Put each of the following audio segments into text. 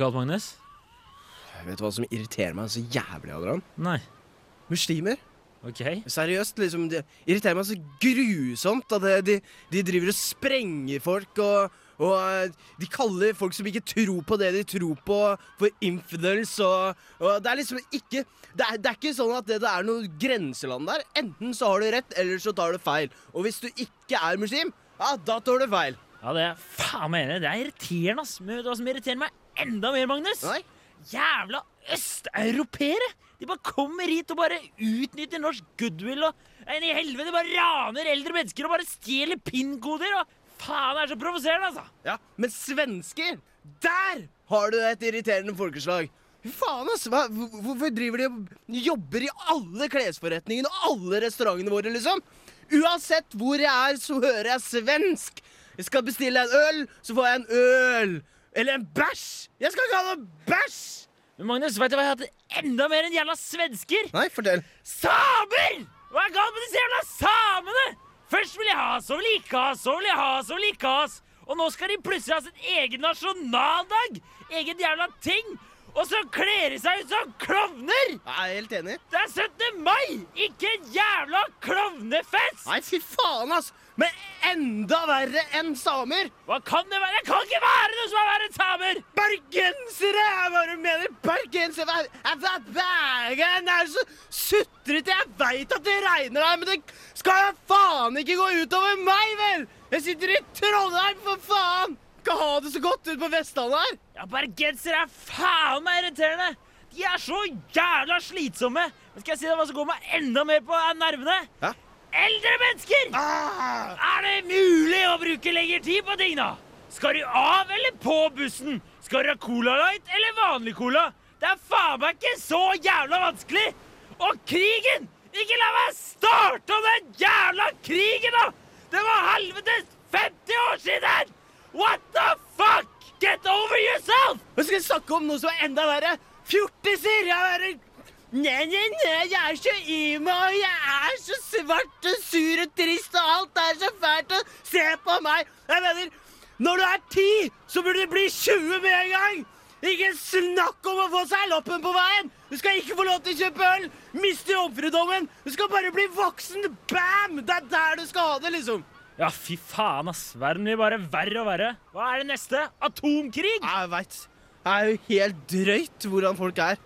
Galt, Magnus? Vet du hva som irriterer meg så jævlig, Adrian? Nei. Muslimer. OK. Seriøst, liksom. Det irriterer meg så grusomt at de, de driver og sprenger folk og og eh, de kaller folk som ikke tror på det de tror på, for infidels. Og, og det er liksom ikke det er, det er ikke sånn at det, det er noe grenseland der. Enten så har du rett, eller så tar du feil. Og hvis du ikke er muslim, ja, da tar du feil. Ja, det er faen meg enig. Det er irriterende, ass. Men vet du hva som irriterer meg enda mer, Magnus? Nei? Jævla østeuropeere! De bare kommer hit og bare utnytter norsk goodwill og en i helvete bare raner eldre mennesker og bare stjeler pinnkoder og Faen, det er så provoserende, altså! Ja, Men svensker, der har du et irriterende folkeslag. Faen, ass. Hva, hvorfor driver de og jobber i alle klesforretningene og alle restaurantene våre, liksom? Uansett hvor jeg er, så hører jeg svensk. Jeg skal bestille en øl, så får jeg en øl. Eller en bæsj. Jeg skal ikke ha noe bæsj! Men Magnus, vet du hva jeg hadde enda mer enn jævla svensker? Nei, fortell. Samer! Hva er galt med disse jævla samene? Først vil jeg ha, så vil jeg ikke ha, så vil jeg ha, så vil jeg ikke ha. Og nå skal de plutselig ha sin egen nasjonaldag! Egen jævla ting! Og så kler de seg ut som klovner! Jeg er helt enig. Det er 17. mai, ikke en jævla klovnefest! Nei, fy faen, ass. Men enda verre enn samer. Hva kan det være? Det kan ikke være noe som er verre enn samer! Bergensere! Jeg bare mener bergensere. Bergen er så sutrete. Jeg veit at det regner her, men det skal da faen ikke gå utover meg, vel! Jeg sitter i Trondheim, for faen! Skal ha det så godt ut på Vestlandet her. Ja, Bergensere er faen meg irriterende! De er så jævla slitsomme! Men skal jeg si deg hva som går meg enda mer på nervene? Ja. Eldre mennesker! Ah, Er det mulig å bruke lengre tid på ting, da? Skal du av eller på bussen? Skal du ha Cola Light eller vanlig cola? Det er faen meg ikke så jævla vanskelig! Og krigen! Ikke la meg starte om den jævla krigen, da! Det var helvetes 50 år siden! What the fuck? Get over yourself! Nå skal vi snakke om noe som er enda verre. Fjortiser! Jeg er Nei, nei, nei, jeg er så emo, og jeg er så svart og sur og trist, og alt er så fælt, og se på meg! Jeg mener, når du er ti, så burde du bli 20 med en gang! Ikke snakk om å få seg loppen på veien! Du skal ikke få lov til å kjøpe øl! Miste jomfrudommen! Du skal bare bli voksen! Bam! Det er der du skal ha det, liksom! Ja, fy faen, ass. Verden blir bare verre og verre. Hva er det neste? Atomkrig? Jeg veit. Det er jo helt drøyt hvordan folk er.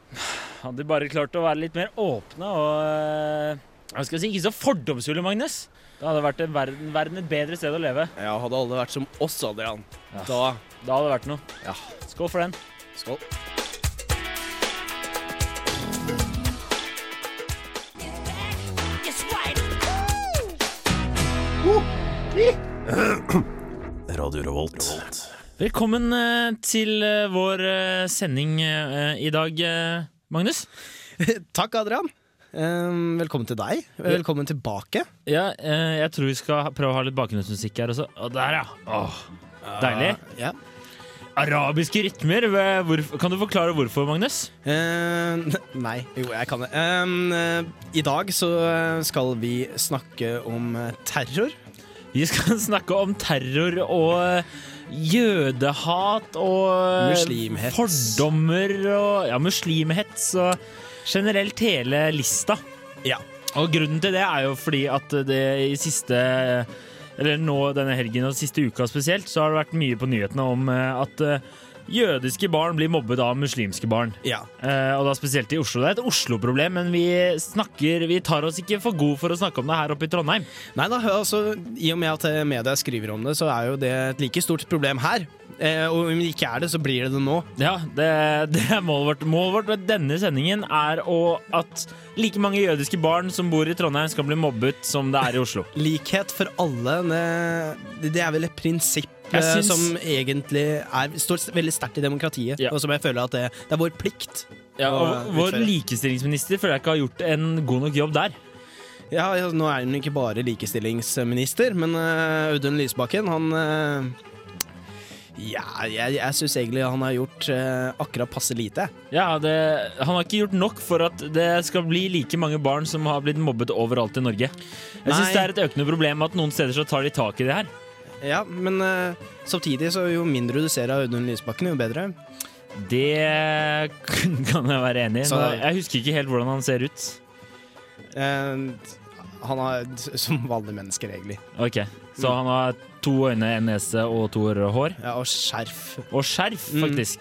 Hadde de bare klart å være litt mer åpne og jeg skal si, ikke så fordomsfulle, Magnus. Da hadde vært en verden, verden et bedre sted å leve. Ja, hadde alle vært som oss, Adrian. Ja. Da Da hadde det vært noe. Ja. Skål for den. Skål. Radio Revolt. Velkommen eh, til eh, vår eh, sending i dag, Magnus. Takk, Adrian. Velkommen til deg. Velkommen tilbake. Ja, jeg tror vi skal prøve å ha litt bakgrunnsmusikk her også. Og der, ja. Åh, deilig. Ja. Arabiske rytmer. Hvor, kan du forklare hvorfor, Magnus? Nei, jo, jeg kan det. I dag så skal vi snakke om terror. Vi skal snakke om terror og jødehat og eh, Muslimhets. fordommer og ja, muslimhets og generelt hele lista. Ja. Og grunnen til det er jo fordi at det i siste Eller nå denne helgen og siste uka spesielt, så har det vært mye på nyhetene om eh, at eh, jødiske barn blir mobbet av muslimske barn. Ja. Eh, og da spesielt i Oslo. Det er et Oslo-problem, men vi snakker Vi tar oss ikke for god for å snakke om det her oppe i Trondheim. Nei da, altså, I og med at eh, media skriver om det, så er jo det et like stort problem her. Eh, og om det ikke er det, så blir det det nå. Ja, det, det er målet vårt. Målet vårt med denne sendingen er å, at like mange jødiske barn som bor i Trondheim, skal bli mobbet som det er i Oslo. Likhet for alle, det, det er vel et prinsipp syns- som egentlig er, står veldig sterkt i demokratiet, Ja. og som jeg føler at det, det er vår plikt. Ja, og Vår likestillingsminister føler jeg ikke har gjort en god nok jobb der. Ja, ja, Nå er hun ikke bare likestillingsminister, men uh, Audun Lysbakken, han uh, Ja, jeg, jeg syns egentlig han har gjort uh, akkurat passe lite. Ja, det, Han har ikke gjort nok for at det skal bli like mange barn som har blitt mobbet overalt i Norge. Jeg syns det er et økende problem at noen steder så tar de tak i det her. Ja, men uh, samtidig så jo mindre du ser av Audun Lysbakken, jo bedre. Det kan jeg være enig i. Jeg husker ikke helt hvordan han ser ut. Uh, han har som vanlige mennesker, egentlig. Ok, Så han har to øyne, en nese og to ører og hår. Ja, og skjerf. Og skjerf, Mm. faktisk.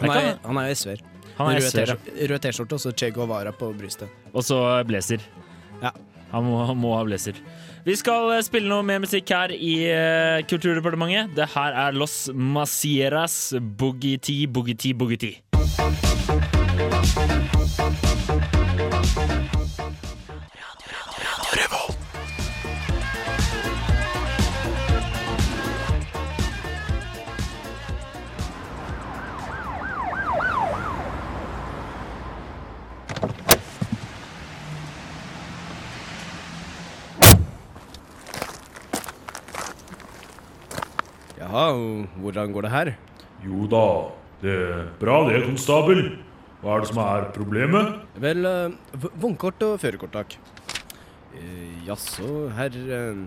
Han er, han er. Han er SV-er, Rød T-skjorte og så Che Guevara på brystet. Og så blazer. Ja. Han må, han må ha blazer. Vi skal eh, spille noe mer musikk her i uh, Kulturdepartementet. Det her er Los Macieras Boogie Tea, Boogie Tea, Boogie Tea. Hvordan går det her? Jo da, det er bra det, konstabel. Hva er det som er problemet? Vel, eh, vognkort og førerkort, takk. Eh, Jaså, herr eh,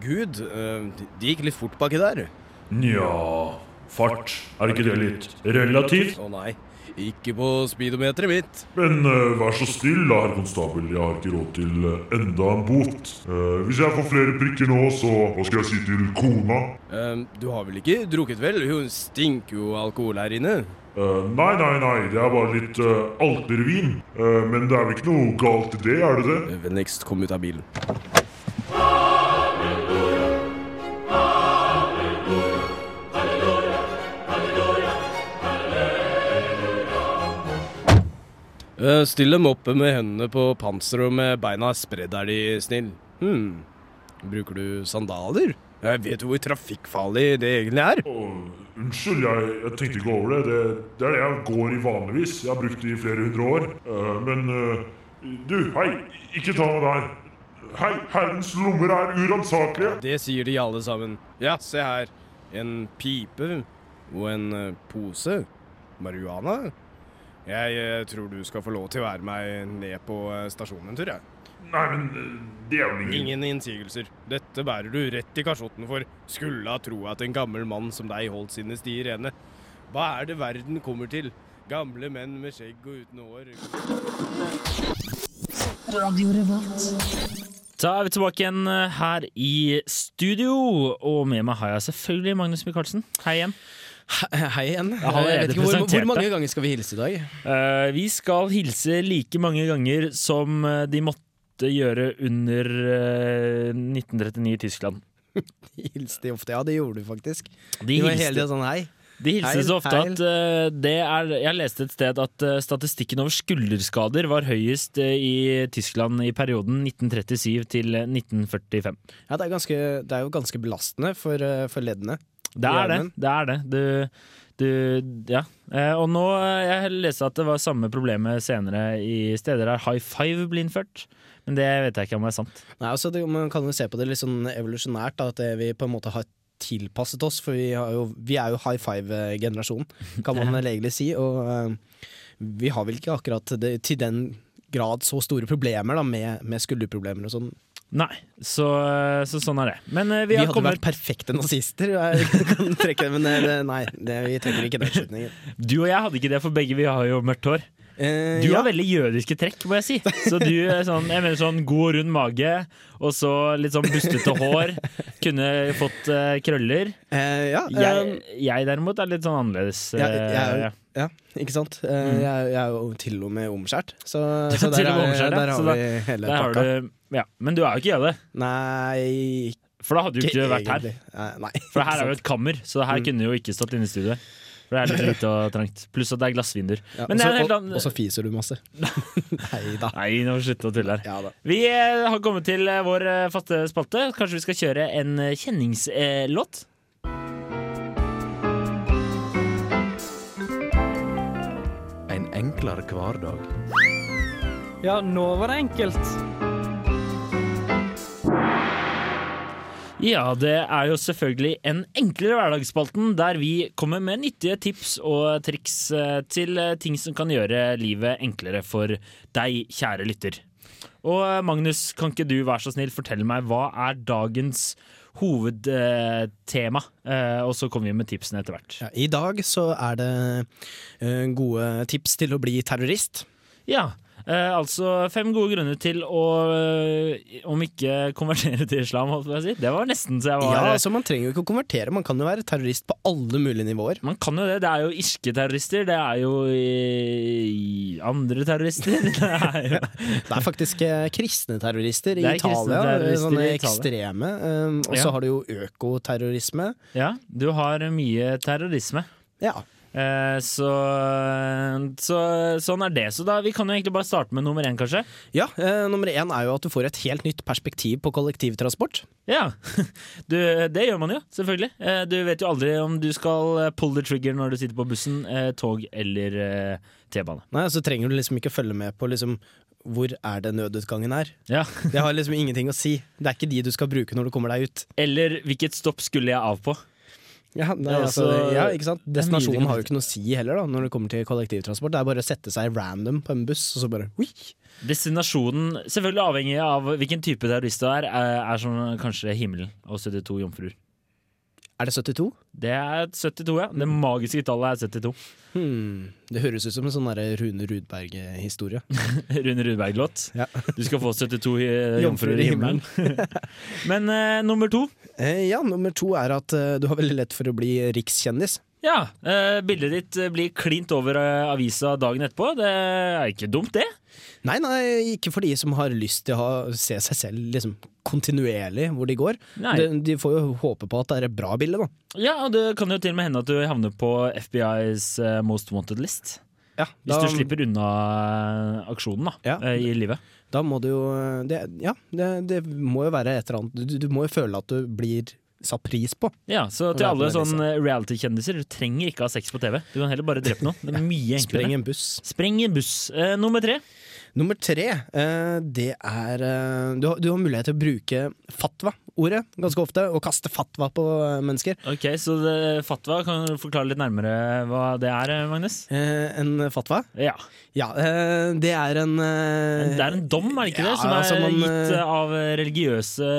Gud, eh, det gikk litt fort baki der. Nja, fart, er ikke det litt relativt? Å nei, ikke på speedometeret mitt. Men uh, vær så snill da, herr konstabel, jeg har ikke råd til eh, enda en bot. Uh, hvis jeg får flere prikker nå, så hva skal jeg si til kona? Uh, du har vel ikke drukket vel? Hun stinker jo alkohol her inne. Nei, nei, nei, det er bare litt altervin. Men det er vel ikke noe galt i det, er det det? Vennligst kom ut av bilen. Still dem oppe med hendene på panseret og med beina spredd, er de snill. Hm. Bruker du sandaler? Jeg vet jo hvor trafikkfarlig det egentlig er. Åh, unnskyld, jeg, jeg tenkte ikke over det. det. Det er det jeg går i vanligvis. Jeg har brukt det i flere hundre år. Uh, men uh, du, hei, ikke ta meg der. Hei, herrens lommer er uransakelige. Det sier de alle sammen. Ja, se her. En pipe og en eh, pose. Marihuana. Jeg eh, tror du skal få lov til å være meg ned på eh, stasjonen en tur, jeg. Nei, men eh, det er vel ingen Ingen innsigelser. Dette bærer du rett i kasjotten for. Skulle ha tro at en gammel mann som deg holdt sine stier rene. Hva er det verden kommer til? Gamle menn med skjegg og uten hår. Da er vi tilbake igjen her i studio, og med meg har jeg selvfølgelig Magnus Michaelsen. Hei igjen. Hei igjen. hvor, hvor mange ganger skal vi hilse i dag? Uh, vi skal hilse like mange ganger som eh, de måtte gjøre under uh, 1939 i Tyskland. Hilste de ofte? Ja, det gjorde du faktisk. De De var hele hilste, tida sånn hei. de hilser så ofte heil. at uh, det er Jeg leste et sted at uh, statistikken over skulderskader var høyest uh, i Tyskland i perioden 1937 til eh, 1945. Ja, det er, ganske, det er jo ganske belastende for, eh, for leddene. Det er det. Det, er det. Du, du, ja. Eh, og nå eh, Jeg leste at det var samme problemet senere i steder der high five ble innført. Men det vet jeg ikke om det er sant. Nei, altså det, Man kan jo se på det litt sånn evolusjonært, da, at det, vi på en måte har tilpasset oss. For vi, har jo, vi er jo high five-generasjonen, kan man legelig si. Og uh, vi har vel ikke akkurat det, til den grad så store problemer da, med, med skulderproblemer og sånn. Nei, så, så sånn er det. Men eh, vi, Vi, har hadde kommet vært perfekte nazister, jeg kan trekke det, men eh, det, nei, det, vi trekker ikke den slutningen. Du og jeg hadde ikke det, for begge vi har jo mørkt hår. Eh, Du ja. har veldig jødiske trekk, må jeg si. Så du er sånn, jeg mener sånn god rund mage, og så litt sånn bustete hår. Kunne fått uh, krøller. Uh, ja, Jeg, jeg derimot er litt sånn annerledes. Ja, jeg- ja. Ja, ikke sant? Mm. jeg, jeg er jo til og med omskjært, så, så der, er- omskjært, der Så har da- vi hele pakka. du, ja. Men du er jo ikke jøde, Nei, for da hadde du ikke vært her. nei. For her er jo et kammer, så her Mm. kunne jo ikke stått inne i studiet. For det er litt lite og trangt. Pluss at det er glassvinduer. Ja, Men det er en helt så, annen- og, og så fiser du masse. Nei da. Nei, nå må vi slutte å tulle her. Ja da. Vi eh, har kommet til eh, vår eh, faste spalte. Kanskje vi skal kjøre en eh, kjenningslåt? En enklere hverdag. Ja, nå var det enkelt. Ja, det er jo selvfølgelig en enklere hverdagsspalten der vi kommer med nyttige tips og triks eh, til eh, ting som kan gjøre livet enklere for deg, kjære lytter. Og eh, Magnus, kan ikke du være så snill fortelle meg hva er dagens hovedtema. Og så kommer vi med tipsene etter hvert. Ja, I dag så er det gode tips til å bli terrorist. Ja, eh, altså fem gode grunner til å, eh, om ikke konvertere til islam, holdt jeg på å si. Det var nesten så jeg var Ja, altså Man trenger jo ikke å konvertere, man kan jo være terrorist på alle mulige nivåer. Man kan jo det. Det er jo irske terrorister, det er jo i, andre terrorister. Det er jo Det er faktisk eh, kristne terrorister i Det er kristne Italia. terrorister sånne i Italia. ekstreme. Um, og så Ja. har du jo økoterrorisme. Ja, du har mye terrorisme. Ja. Eh, så, så sånn er det. Så da, vi kan jo egentlig bare starte med nummer én, kanskje. ja eh, nummer én er jo at du får et helt nytt perspektiv på kollektivtransport. Ja, du, det gjør man jo, selvfølgelig. Eh, du vet jo aldri om du skal pull the trigger når du sitter på bussen, eh, tog eller eh, T-bane. Nei, Så trenger du liksom ikke følge med på liksom hvor er det nødutgangen er. Ja. Det har liksom ingenting å si. Det er ikke de du skal bruke når du kommer deg ut. Eller hvilket stopp skulle jeg av på? Ja, nei, altså, ja, ikke sant? Destinasjonen har jo ikke noe å si heller da når det kommer til kollektivtransport. Det er bare å sette seg random på en buss, og så bare ui. Destinasjonen, selvfølgelig avhengig av hvilken type terrorist du er, er som kanskje himmelen og 72 jomfruer. Er det 72? Det er 72, ja. Det magiske tallet er 72. Hmm. Det høres ut som en sånn Rune Rudberg-historie. Rune Rudberg-låt. Ja. Du skal få 72 i- jomfruer i himmelen. Men uh, nummer to. Eh, ja, nummer to er at uh, du har veldig lett for å bli rikskjendis. Ja, eh, bildet ditt eh, blir klint over eh, avisa dagen etterpå. Det er ikke dumt, det. Nei, nei, ikke for de som har lyst til å ha, se seg selv liksom, kontinuerlig hvor de går. De, de får jo håpe på at det er et bra bilde, da. Ja, og Det kan jo til og med hende at du havner på FBIs Most Wanted List. Ja, Hvis du slipper unna aksjonen da, Ja. i livet. da må du jo det, Ja, det, det må jo være et eller annet du, du må jo føle at du blir satt pris på. Ja, Så til alle sånne sånn eh, reality-kjendiser, du trenger ikke ha sex på TV. Du kan heller bare drepe noen. Det er mye enklere. Spreng en buss. Spreng en buss. Uh, nummer tre. Nummer tre, eh, det er du, har, du har mulighet til å bruke fatwa-ordet ganske ofte, og kaste fatwa på mennesker. Ok, Så det, fatwa, kan du forklare litt nærmere hva det er, Magnus? Eh, en fatwa? Ja, Ja, eh, det er en Det er en dom, er det ikke det? ja, Som er altså, man, gitt av religiøse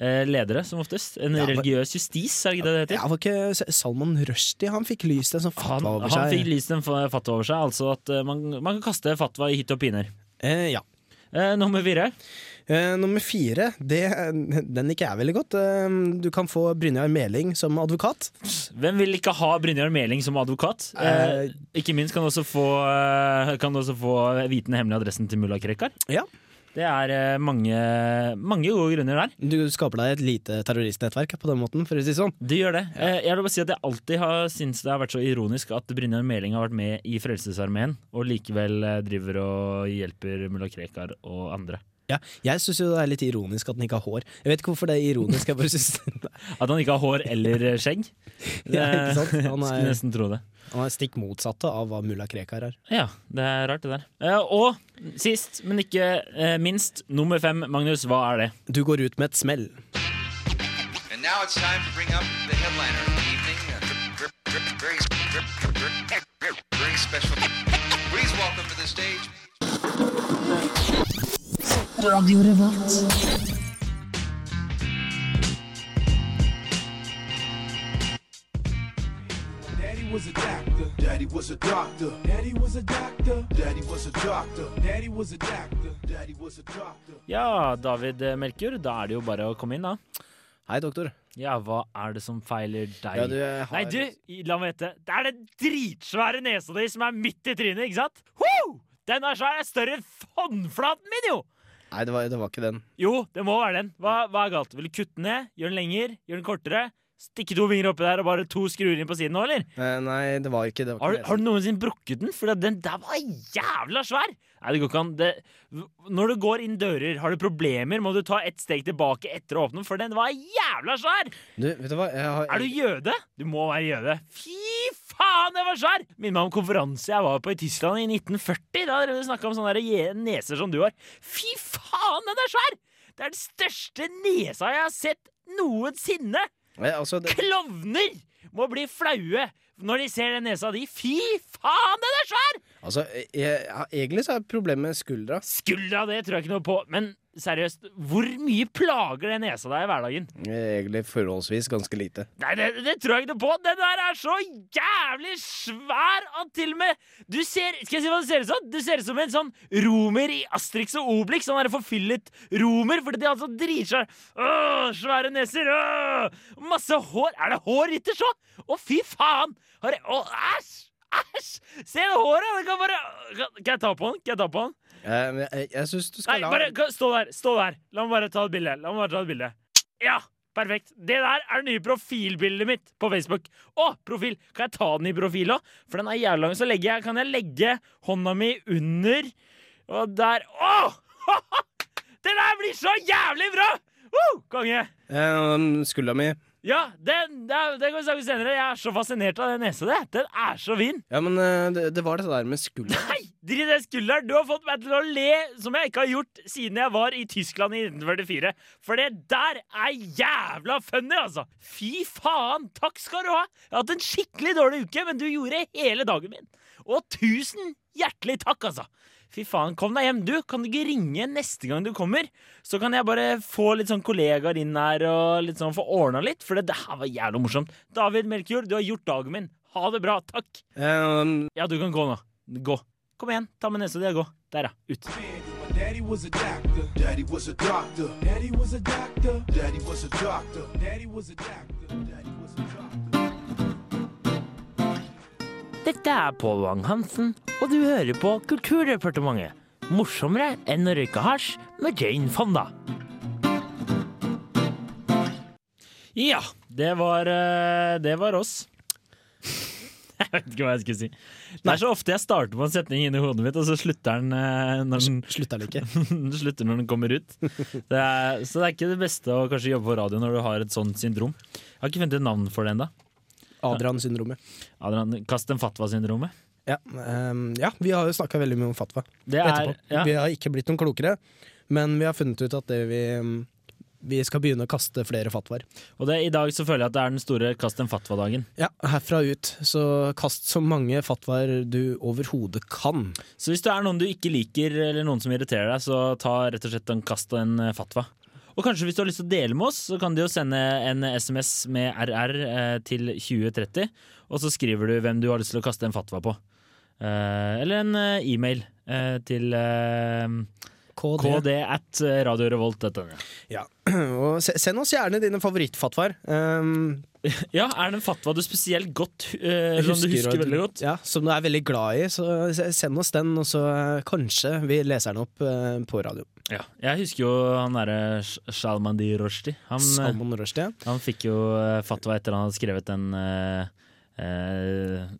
ledere, som oftest. En Ja, religiøs justis, er det ikke det det heter? Ja, var ikke Salman Rushdie han fikk lyst en sånn fatwa over han seg? fikk lyst en fatwa over seg, altså at eh, man, man kan kaste fatwa i hytt og piner. Eh, ja. Eh, nummer fire. Eh, nummer fire, det, den liker jeg veldig godt. Eh, du kan få Brynjar Meling som advokat. Hvem vil ikke ha Brynjar Meling som advokat? Eh, ikke minst kan du også få, eh, kan du også få vite hemmelig adressen til mulla Krekar. Ja. Det er eh, mange, mange gode grunner der. Du skaper deg et lite terroristnettverk på den måten, for å si sånn. Du gjør det. Ja. Jeg vil bare si at jeg alltid har syntes det har vært så ironisk at Brynjar Meling har vært med i Frelsesarmeen, og likevel eh, driver og hjelper mulla Krekar og andre. Ja, jeg syns jo det er litt ironisk at han ikke har hår. Jeg vet ikke hvorfor det er ironisk, jeg bare synes At han ikke har hår eller eh, skjegg. Ja, ikke sant? Han er- Skulle nesten tro det. Han er stikk motsatte av hva mulla Krekar er. Ja, det er rart, det der. Eh, Og sist, men ikke eh, minst, nummer fem. Magnus, hva er det? Du går ut med et smell. And now it's time to bring up the headliner of the evening. very, very special. Please welcome to the stage. Daddy was a doctor. Daddy was a doctor. Daddy was a doctor. Daddy was a doctor. Daddy was a doctor. Daddy was a doctor. Ja, David Melkjord, da er det jo bare å komme inn, da. Hei, doktor. Ja, hva er det som feiler deg? Ja, du, har- Nei, du, la meg vite. Det er den dritsvære nesa di som er midt i trynet, ikke sant? Woo! Den er svær, større enn håndflaten min, jo! Nei, det var, det var ikke den. Jo, det må være den. Hva, hva er galt? Vil du kutte den ned? Gjøre den lenger? Gjøre den kortere? Stikke to vinger oppi der og bare to skruer inn på siden nå, eller? Eh, nei, det var ikke det. Var Har, ikke du- har du noensinne brukket den? For den der var jævla svær! Nei, det går ikke an. Det, når du går inn dører, har du problemer, må du ta ett steg tilbake etter å åpne den, for den var jævla svær! Du, vet du hva? Jeg har, Er du jøde? Du må være jøde. Fy faen, den var svær! Minner meg om konferanse jeg var på i Tyskland i 1940. Da dere snakka om sånne neser som du har. Fy faen, den er svær! Det er den største nesa jeg har sett noensinne! Eh, altså, det, Klovner må bli flaue når de ser den nesa di. Fy faen, den er svær! altså jeg, jeg, egentlig så er problemet skuldra. Skuldra, det tror jeg ikke noe på. Men seriøst, hvor mye plager det nesa deg i hverdagen? Egentlig forholdsvis ganske lite. Nei, det, det tror jeg ikke på. Den der er så jævlig svær at til og med Du ser Skal jeg si hva du ser ut som? Du ser ut som en sånn romer i Asterix og Obelix. Sånn der forfyllet romer, fordi de altså så dritsvær Åh, Svære neser. Åh, masse hår. Er det hår ytterst òg? Å, fy faen! Har jeg Å, æsj! Æsj! Se det håret! Det kan bare kan jeg ta på den? Kan jeg ta på den? Eh, men jeg jeg syns du Nei, skal la bare stå der. Stå der. La meg bare ta et bilde. La meg bare ta et bilde. Ja, perfekt. Det der er det nye profilbildet mitt på Facebook. Å, profil! Kan jeg ta den i profil òg? For den er jævlig lang. Så legger jeg, kan jeg legge hånda mi under, og der Å! Det der blir så jævlig bra! Uh, konge! Eh, Skuldra mi Ja, den, det, den kan vi snakke senere. Jeg er så fascinert av den nesa di. Den er så fin. Ja, men eh, det, det var det der med skulderen. Nei, drit i den skulderen! Du har fått meg til å le som jeg ikke har gjort siden jeg var i Tyskland i 1944. For det der er jævla funny, altså! Fy faen! Takk skal du ha! Jeg har hatt en skikkelig dårlig uke, men du gjorde hele dagen min. Og tusen hjertelig takk, altså! Fy faen, kom deg hjem. Du, kan du ikke ringe neste gang du kommer? Så kan jeg bare få litt sånn kollegaer inn her og litt sånn få ordna litt, for det, det her var jævla morsomt. David Melkjord, du har gjort dagen min. Ha det bra. Takk. Um... Ja, du kan gå nå. Gå. Kom igjen, ta med nesa di og gå. Der, ja. Ut. Daddy was a doctor. Daddy was a doctor. Daddy was a doctor. Daddy was a doctor. Daddy was a doctor. Daddy was a doctor. Dette er Pål Wang-Hansen, og du hører på Kulturdepartementet. Morsommere enn å røyke hasj med Jane Fonda. Ja, det var, eh, det var oss. Jeg vet ikke hva jeg skulle si. Det er så ofte jeg starter på en setning inni hodet mitt, og så slutter den eh, når den slutter, den slutter når den kommer ut. Det er, så det er ikke det beste å kanskje jobbe på radio når du har et sånt syndrom. Jeg har ikke funnet et navn for det ennå. Adrian-syndromet. Adrian, Kast en fatwa-syndromet. Ja, um, ja, vi har jo snakka veldig mye om fatwa Det er, etterpå. ja. Vi har ikke blitt noen klokere, men vi har funnet ut at det vi, vi skal begynne å kaste flere fatwaer. Og det, i dag så føler jeg at det er den store kast en fatwa-dagen. Ja, herfra ut. Så kast så mange fatwaer du overhodet kan. Så hvis det er noen du ikke liker, eller noen som irriterer deg, så ta rett og slett en kast og en fatwa. Og kanskje hvis du har lyst til å dele med oss, så kan du jo sende en SMS med RR eh, til 2030, og så skriver du hvem du har lyst til å kaste en fatwa på. Eh, eller en eh, e-mail eh, til KD. kd at radiorevolt.no. Ja. Og send oss gjerne dine favorittfatwaer. Um, Ja, er det en fatwa du spesielt godt eh, som du husker veldig godt? Ja, Som du er veldig glad i, så send oss den, og så kanskje vi leser den opp uh, på radio. Ja. Jeg husker jo han derre Shalman Shalmandi Rushdie. Han, eh, Salman Rushdie. Han fikk jo eh, fatwa etter han hadde skrevet den, uh,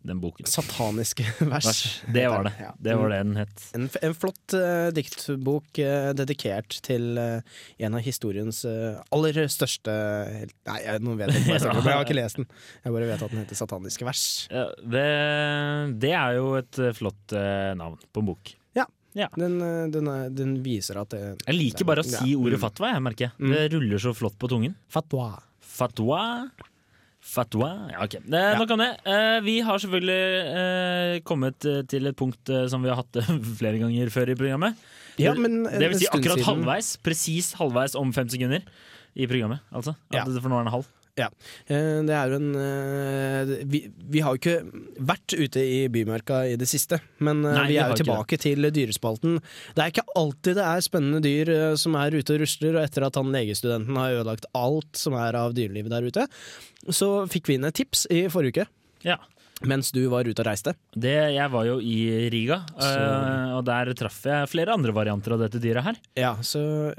den boken. Sataniske vers. Vers. Det var det. Ja. Det var det den het. En, en flott uh, diktbok uh, dedikert til en av historiens aller største Nei, jeg, nå vet jeg ikke hva jeg snakker om, jeg har ikke lest den. Jeg bare vet at den heter Sataniske vers. Ja, det, det er jo et flott navn på en bok. Den, eh, den, er, den viser at det Jeg liker bare å si Ja. ordet fatwa, jeg merker. Mm. Det ruller så flott på tungen. Fatwa. Fatwa Fatwa Ja, ok. Det, Nok om det. Eh, vi har selvfølgelig eh, kommet eh, til et punkt eh, som vi har hatt eh, flere ganger før i programmet. Ja, men det vil si akkurat halvveis. Presis halvveis om fem sekunder i programmet. Altså. Ja. Det- For nå er den halv. Eh, Det er jo en eh, vi, vi har jo ikke vært ute i bymarka i det siste, men eh, Nei, vi er jo tilbake til dyrespalten. Det er ikke alltid det er spennende dyr som er ute og rusler, og etter at han legestudenten har ødelagt alt som er av dyrelivet der ute, så fikk vi inn et tips i forrige uke. Ja. Mens du var ute og reiste. Det, jeg var jo i Riga, Øh, og der traff jeg flere andre varianter av dette dyret her. Ja, så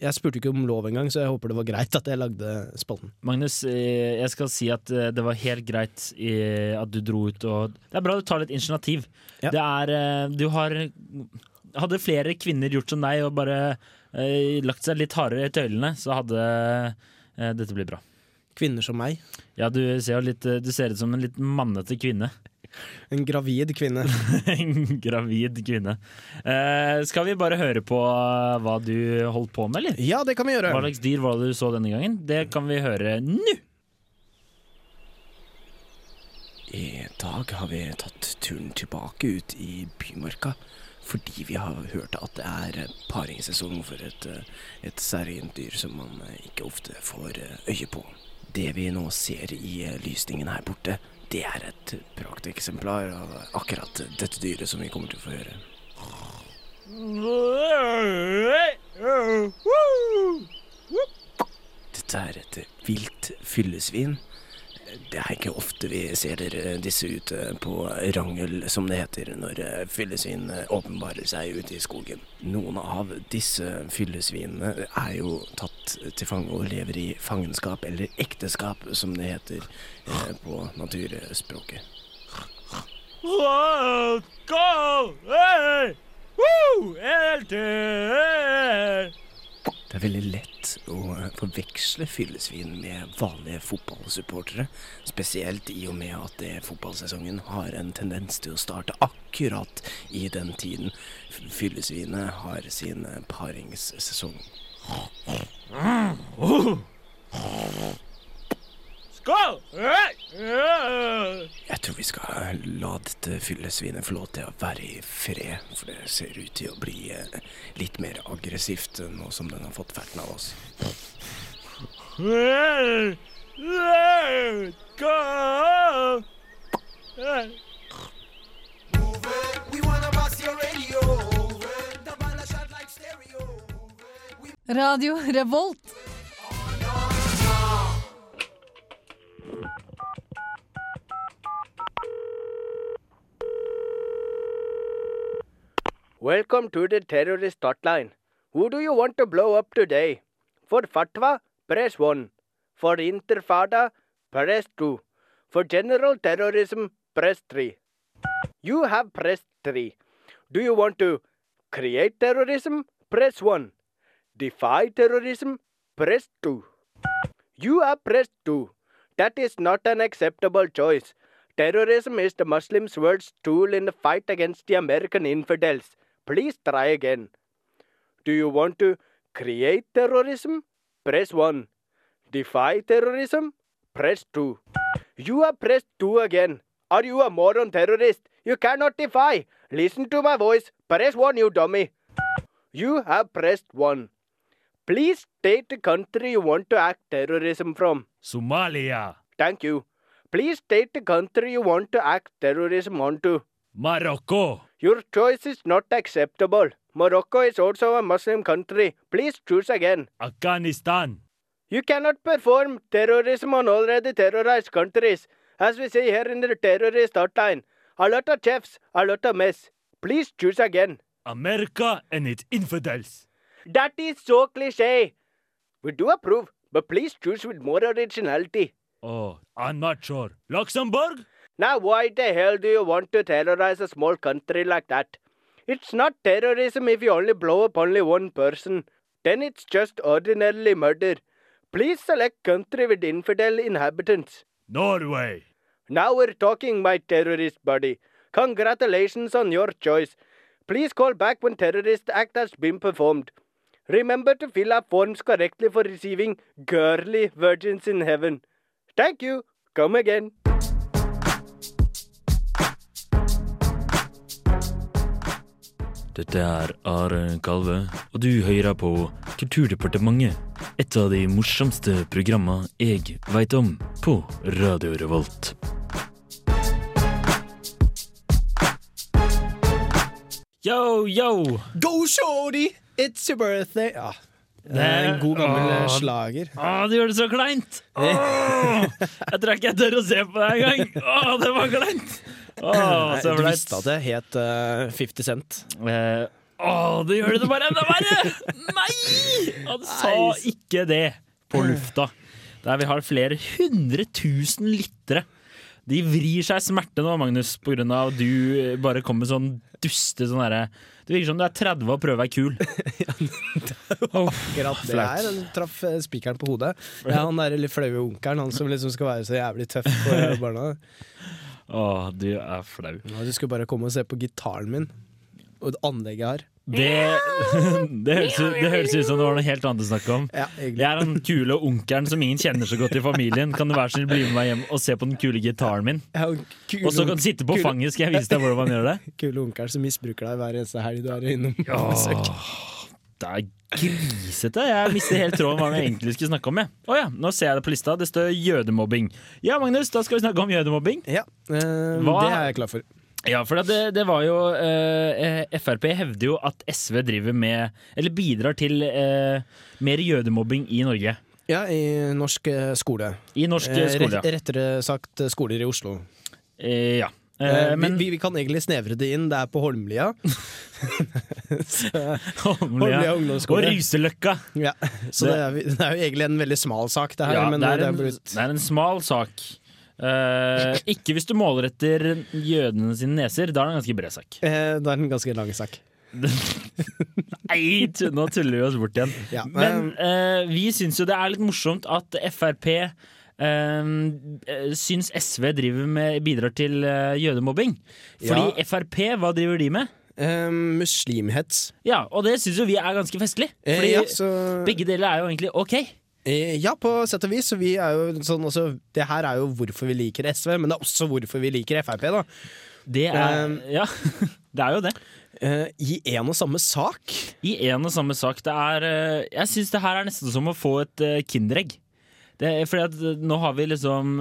jeg spurte ikke om lov engang, så jeg håper det var greit at jeg lagde spalten. Magnus, eh, jeg skal si at eh, det var helt greit at du dro ut og Det er bra du tar litt initiativ. Ja. Det er Du har Hadde flere kvinner gjort som deg og bare øh, lagt seg litt hardere i tøylene, så hadde øh, dette blitt bra. Kvinner som meg. Ja, du ser litt Du ser ut som en litt mannete kvinne. En gravid kvinne. en gravid kvinne. Eh, skal vi bare høre på eh, hva du holdt på med, eller? Ja, det kan vi gjøre. Hva slags dyr var det du så denne gangen? Det kan vi høre nå! I dag har vi tatt turen tilbake ut i bymarka fordi vi har hørt at det er paringssesong for et, eh, et særegent dyr som man eh, ikke ofte får øye på. Det vi nå ser i eh, lysningen her borte, det er et prakteksemplar av akkurat dette dyret som vi kommer til å få høre. Dette er et vilt fyllesvin. Det er ikke ofte vi ser disse ute på rangel, som det heter, når eh, fyllesvin eh, åpenbarer seg ute i skogen. Noen av disse fyllesvinene er jo tatt til fange og lever i fangenskap, eller ekteskap, som det heter eh, på naturspråket. Skål! Hey! Woo! Til! Det er veldig lett å eh, forveksle fyllesvin med vanlige fotballsupportere. Spesielt i og med at det fotballsesongen har en tendens til å starte akkurat i den tiden fyllesvinet har sin eh, paringssesong. Skål! Jeg tror vi skal la dette fyllesvinet få lov til å være i fred, for det ser ut til å bli eh, litt mer aggressivt nå som den har fått ferten av oss. Radio Hey! Welcome to the terrorist hotline. Who do you want to blow up today? For fatwa, press 1. For intifada, press 2. For general terrorism, press 3. You have pressed 3. Do you want to create terrorism? Press 1. Defy terrorism? Press 2. You have pressed 2. That is not an acceptable choice. Terrorism is the Muslims' worst tool in the fight against the American infidels. Please try again. Do you want to create terrorism? Press 1. Defy terrorism? Press 2. You have pressed 2 again. Are you a moron terrorist? You cannot defy. Listen to my voice. Press 1, you dummy. You have pressed 1. Please state the country you want to act terrorism from. Somalia. Thank you. Please state the country you want to act terrorism onto. Morocco. Your choice is not acceptable. Morocco is also a Muslim country. Please choose again. Afghanistan. You cannot perform terrorism on already terrorized countries. As we say here in the terrorist hotline, a lot of chefs, a lot of mess. Please choose again. America and its infidels. That is so cliche. We do approve, but please choose with more originality. Oh, I'm not sure. Luxembourg? Now, why the hell do you want to terrorize a small country like that? It's not terrorism if you only blow up only one person. Then it's just ordinarily murder. Please select country with infidel inhabitants. Norway. Now we're talking, my terrorist buddy. Congratulations on your choice. Please call back when terrorist act has been performed. Remember to fill up forms correctly for receiving girly virgins in heaven. Thank you. Come again. Dette er Are Kalve, og du hører på Kulturdepartementet. Et av de morsomste programma jeg veit om på Radio Revolt. Yo, yo! Go shorty, it's your birthday! Ja. Det er en god gammel Åh. slager. Å, du gjør det så kleint! Åh, jeg tror ikke jeg tør å se på deg engang! Det var kleint! Å, så Du visste at det het uh, 50 Cent. Uh, Å, det gjør det bare enda verre! Nei! Han sa ikke det på lufta. Der vi har flere hundre tusen lyttere. De vrir seg i smerte nå, Magnus, på grunn av at du bare kommer med sånn duste sånn derre Det virker som du er 30 og prøver å være kul. Akkurat det her Du traff eh, spikeren på hodet. Det er han der litt flaue onkelen, han som liksom skal være så jævlig tøff for barna. Å, du er flau. Ja, du skulle bare komme og se på gitaren min, og anlegget jeg har. Det, det, høres, det høres ut som det var noe helt annet å snakke om. Ja. Jeg er den kule onkelen som ingen kjenner så godt i familien. Kan du være så snill bli med meg hjem og se på den kule gitaren min? Og så kan du sitte på fanget, skal jeg vise deg hvordan man gjør det. Kule onkelen som misbruker deg hver eneste helg du er innom. besøk. Det er grisete. Jeg mister helt tråden hva vi egentlig skulle snakke om. jeg. Oh, ja, nå ser jeg det på lista. Det står jødemobbing. Ja, Magnus, da skal vi snakke om jødemobbing. Ja, øh, Hva- det er jeg klar for. Ja, for det, det var jo eh, eh, Frp hevder jo at SV driver med Eller bidrar til eh, mer jødemobbing i Norge. Ja, i norsk eh, skole. I norsk Eh, skole, ja. Rettere sagt skoler i Oslo. Eh, ja. Eh, men vi, vi, kan egentlig snevre det inn. Det er på Holmlia. Holmlia ungdomsskole. og. Ryseløkka. Ja, så Det- det er, det er jo egentlig en veldig smal sak, det her. Ja, men det, er en, blitt det er en smal sak. Eh, ikke hvis du måler etter jødene sine neser. Da er det en ganske bred sak. eh, Det er en ganske lang sak. Nei, nå tuller vi oss bort igjen. Ja, Men uh, vi syns jo det er litt morsomt at Frp eh, eh, syns SV med, bidrar til uh, jødemobbing. Fordi Ja. Frp, hva driver de med? eh, muslimhets. Ja, Og det syns jo vi er ganske festlig. Eh, Fordi ja, så, begge deler er jo egentlig ok. Eh, ja, på sett og vis. Vi er jo sånn også, det her er jo hvorfor vi liker SV, men det er også hvorfor vi liker Frp. da Det er Um, Ja, det er jo det. Uh, I en og samme sak. I en og samme sak. Det er uh, Jeg syns det her er nesten som å få et uh, Kinderegg. Det fordi at Nå har vi liksom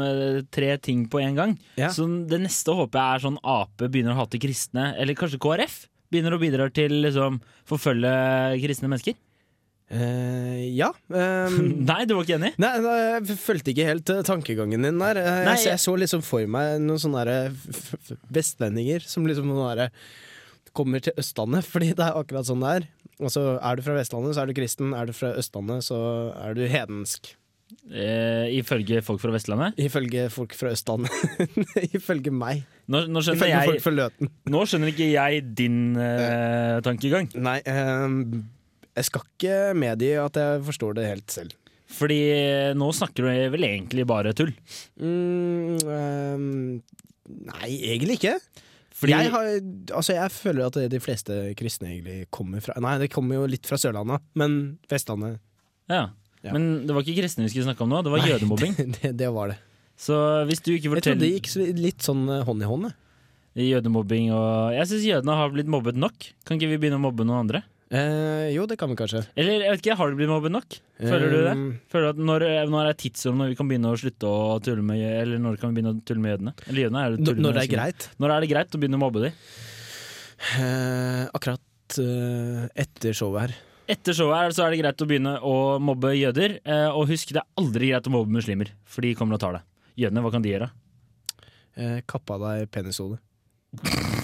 tre ting på en gang. Ja. Så det neste håper jeg er sånn Ap begynner å hate kristne, eller kanskje KrF. Begynner å bidra til liksom forfølge kristne mennesker. Eh, ja. Um, Nei, du var ikke enig? Nei, nei, jeg fulgte ikke helt uh, tankegangen din der. Uh, Nei, jeg, jeg- så liksom for meg noen sånne vestlendinger som liksom der, kommer til Østlandet, fordi det er akkurat sånn det er. Altså, er du fra Vestlandet, så er du kristen. Er du fra Østlandet, så er du hedensk. Ifølge folk fra Vestlandet. Ifølge folk fra Østlandet. Ifølge meg. Nå, nå, skjønner Ifølge folk jeg, nå skjønner ikke jeg din tankegang. Nei, ehm, jeg skal ikke medgi at jeg forstår det helt selv. Fordi eh, nå snakker du vel egentlig bare tull. Mm, um, nei, egentlig ikke. Fordi, Jeg, har, altså jeg føler at de fleste kristne egentlig kommer fra Nei, det kommer jo litt fra Sørlandet, men Vestlandet ja. Ja. Men det var ikke kristne vi skulle snakke om nå, det var Nei, jødemobbing. Det, det var det. Så hvis du ikke Jeg trodde det gikk litt sånn eh, hånd i hånd. jødemobbing og Jeg syns jødene har blitt mobbet nok. Kan ikke vi begynne å mobbe noen andre? Eh, jo, det kan vi kanskje. Eller jeg vet ikke, har du blitt mobbet nok? Føler du det? Um, Føler du at når, når er tidsrom når vi kan begynne å slutte å tulle med Eller når kan vi begynne å tulle med jødene? Eller jødene er det tulle når det er greit. Når er det greit å begynne å mobbe dem? Eh, akkurat eh, etter showet her. Etter showet her så er det greit å begynne å mobbe jøder. eh, Og husk, det er aldri greit å mobbe muslimer, for de kommer og tar det. Jødene, hva kan de gjøre? Eh, kappa deg penishodet.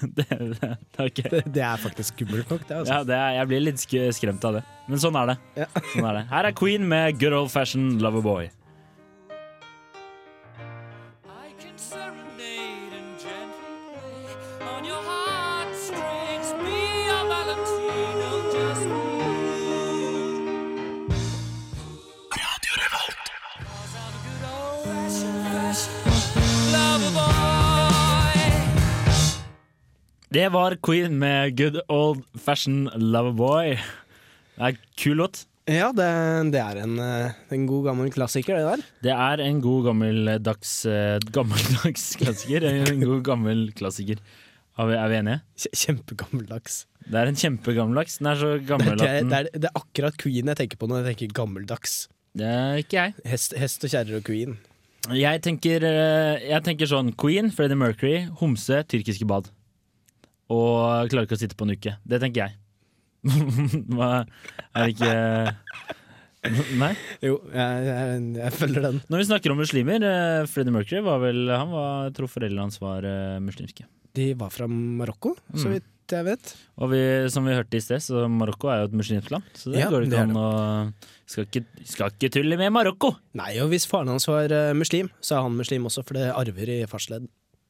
det, det, er. Det, det er faktisk skummelt nok, det. altså. Ja, det er, jeg blir litt skremt av det. Men sånn er det. Ja. Sånn er det. Her er Queen med Good Old Fashion Loverboy. Det var Queen med Good Old Fashion Loverboy. Det er kul låt. Ja, det, det er en, eh, en god gammel klassiker, det der. Det er en god gammeldags eh, Gammeldags klassiker. En god gammel klassiker. Er vi, er vi enige? Kje- Kjempegammeldags. Det er en kjempegammeldags. Den er så gammel Det det, er, det er akkurat Queen jeg tenker på når jeg tenker gammeldags. Det er ikke jeg. Hest, hest og kjerrer og Queen. Jeg tenker, eh, jeg tenker sånn Queen, Freddie Mercury, homse, tyrkiske bad. Og klarer ikke å sitte på en uke. Det tenker jeg. Er det ikke Nei? Jo, jeg, jeg, jeg følger den. Når vi snakker om muslimer, eh, Freddie Mercury var vel Han var, jeg tror foreldrene hans var eh, muslimske. De var fra Marokko, så Mm. vidt jeg vet. Og vi, som vi hørte i sted, så Marokko er jo et muslimsk land. Så det Ja, går ikke an å skal ikke, skal ikke tulle med Marokko! Nei, og hvis faren hans var eh, muslim, så er han muslim også, for det arver i farsledd.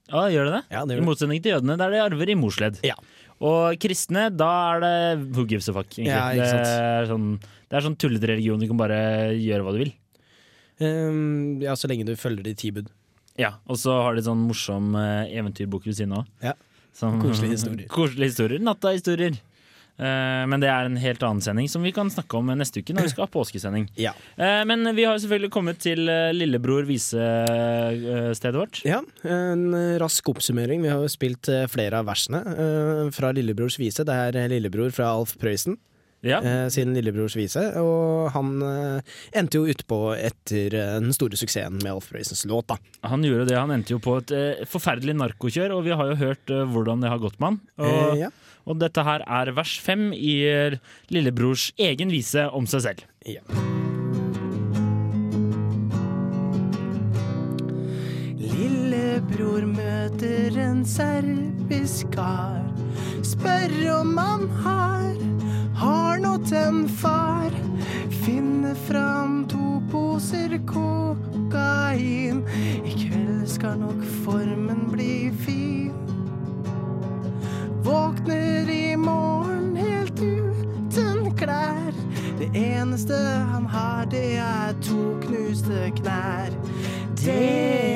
Ja, gjør det det? Ja, det I gjør I motsetning til jødene, der de arver i morsledd. Ja. Og kristne, da er det who gives a fuck. egentlig. Ja, ikke sant. Det er sånn, det er sånn tullete religion, du kan bare gjøre hva du vil. Um, ja, så lenge du følger de ti bud. Ja, Og så har de sånn morsom eh, eventyrbok ved siden av. Ja. Mm. Koselige historier. Koselige historier. Natta-historier. Eh, men det er en helt annen sending som vi kan snakke om neste uke når vi skal ha påskesending. Ja. Eh, men vi har selvfølgelig kommet til eh, Lillebror vise-stedet vårt. Ja, en rask oppsummering. Vi har jo spilt flere av versene fra Lillebrors vise. Det er Lillebror fra Alf Prøysen Ja. eh, sin Lillebrors vise. Og han eh, endte jo utpå etter eh, den store suksessen med Alf Prøysens låt, da. Han gjorde det. Han endte jo på et forferdelig narkokjør, og vi har jo hørt hvordan det har gått med han. Og, ja. og dette her er vers fem i Lillebrors egen vise om seg selv. Ja. Lillebror møter en serbisk kar. Spør om han har, har nå til en far. Finne fram to poser kokain. I kveld skal nok formen bli fin. Våkner i morgen helt uten klær. Det eneste han har, det er to knuste knær. Det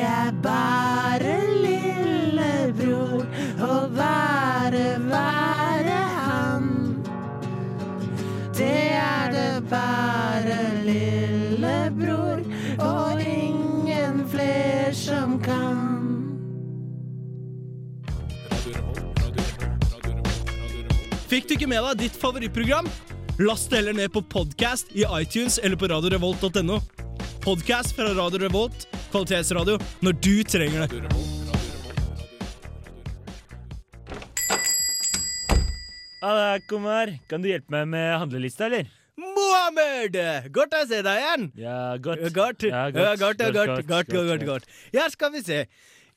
Fikk du ikke med deg ditt favorittprogram? Last det heller ned på podcast i iTunes eller på radiorevolt.no. Podcast fra Radio Revolt, kvalitetsradio, når du trenger det. Halla, Komar. Kan du hjelpe meg med handlelista, eller? Mohammed! Godt å se deg igjen. Ja, godt. Godt, Ja, godt, godt, godt, godt, godt, godt, godt. Ja, skal vi se.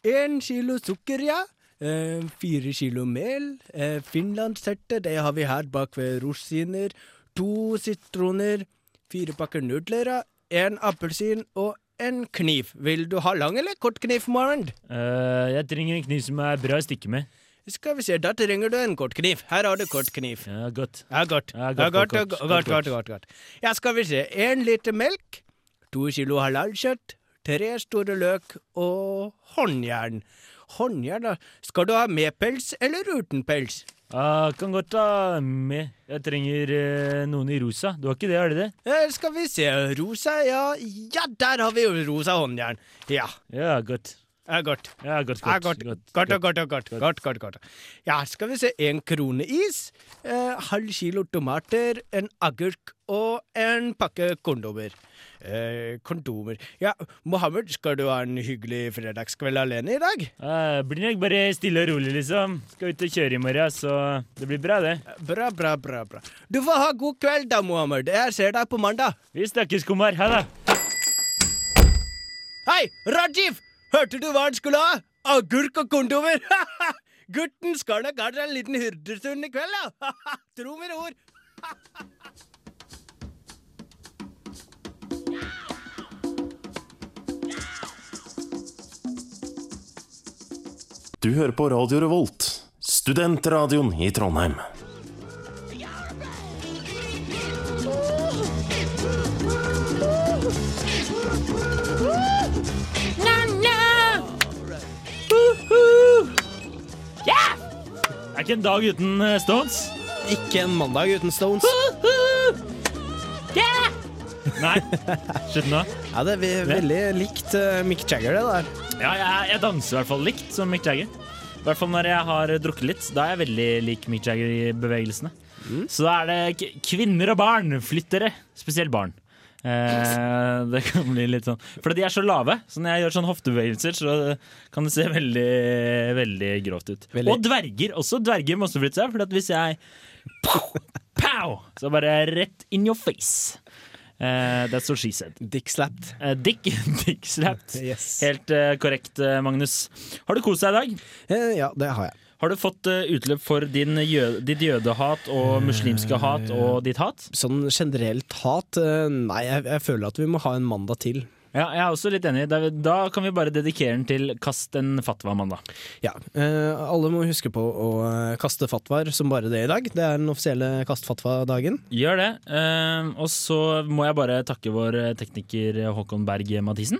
En kilo sukker, ja. Eh, fire kilo mel. Eh, finlandsherte, det har vi her bak ved rosiner. To sitroner. Fire pakker nudler. En appelsin og en kniv. Vil du ha lang eller kort kniv, Marend? Uh, eh, jeg trenger en kniv som er bra å stikke med. Skal vi se, da trenger du en kort kniv. Her har du kort kniv. Ja, godt. Ja, godt. Ja, godt, ja, godt, godt, godt, godt, godt, godt, godt. Ja, skal vi se. En liter melk, to kilo halalkjøtt, tre store løk og håndjern. Håndjern, da. Skal du ha med pels eller uten pels? Ah, kan godt ta med. Jeg trenger eh, noen i rosa. Du har ikke det, har du det? Eh, skal vi se. Rosa, ja. Ja, der har vi jo rosa håndjern. Ja. Ja, godt. Ja, godt. Ja, godt, godt. godt, godt, godt, godt, godt, godt, godt. Ja, skal vi se. En krone is, eh, halv kilo tomater, en agurk og en pakke kondomer. Eh, kondomer. Ja, Mohammed, skal du ha en hyggelig fredagskveld alene i dag? Eh, blir nok bare stille og rolig, liksom. Skal ut og kjøre i morgen, så det blir bra, det. Bra, bra, bra. bra. Du får ha god kveld da, Mohammed. Jeg ser deg på mandag. Vi snakkes, Komar. Ha det. Hei, Rajiv! Hørte du hva han skulle ha? Agurk og kondomer! Gutten skal nok ha seg en liten hyrdestund i kveld, da! Tro mine ord. Du hører på Radio Revolt, studentradioen i Trondheim. Det er ikke en dag uten eh, Stones. Ikke en mandag uten Stones. Nei. Slutt nå. Ja, det er ve- veldig likt eh, Mick Jagger, det der. Ja, jeg, jeg danser i hvert fall likt som Mick Jagger. I hvert fall når jeg har drukket litt. Da er jeg veldig lik Mick Jagger i bevegelsene. Så da er det k kvinner og barn. Flytt dere. Spesielt barn. Eh, det kan bli litt sånn Fordi de er så lave, så når jeg gjør sånn hoftebevegelser, så kan det se veldig, veldig grovt ut. Veldig. Og dverger også. Dverger må også flytte seg, for hvis jeg Pow! Så bare rett in your face. Uh, that's what she said. Dick slapped. Uh, dick, dick slapped. Yes. Helt uh, korrekt, Magnus. Har du kost deg i dag? Ja, det har jeg. Har du fått eh, utløp for din jøde, ditt jødehat og muslimske hat og ditt hat? Sånn generelt hat eh, Nei, jeg, jeg føler at vi må ha en mandag til. Ja, jeg er også litt enig. Da, da kan vi bare dedikere den til Kast en fatwa-mandag. Ja, eh, Alle må huske på å kaste fatwaer som bare det i dag. Det er den offisielle Kast fatwa-dagen. Gjør det. Eh, og så må jeg bare takke vår tekniker Håkon Berg Mathisen.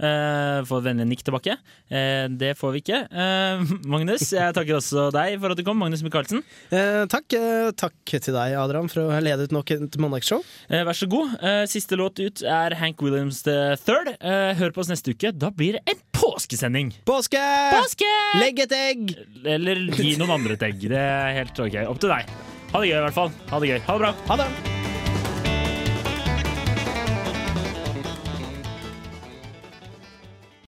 Eh, få vennlig nikk tilbake. Uh, det får vi ikke. Uh, Magnus, jeg takker også deg for at du kom. Magnus Michaelsen. Takk, takk til deg, Adrian, for å ha ledet nok et mandagsshow. Vær så god. Siste låt ut er Hank Williams III. Eh, hør på oss neste uke. Da blir det en påskesending. Påske! Påske! Legg et egg! Eller gi noen andre et egg. Det er helt ok. Opp til deg. Ha det gøy, i hvert fall. Ha det gøy. Ha det bra. Ha det!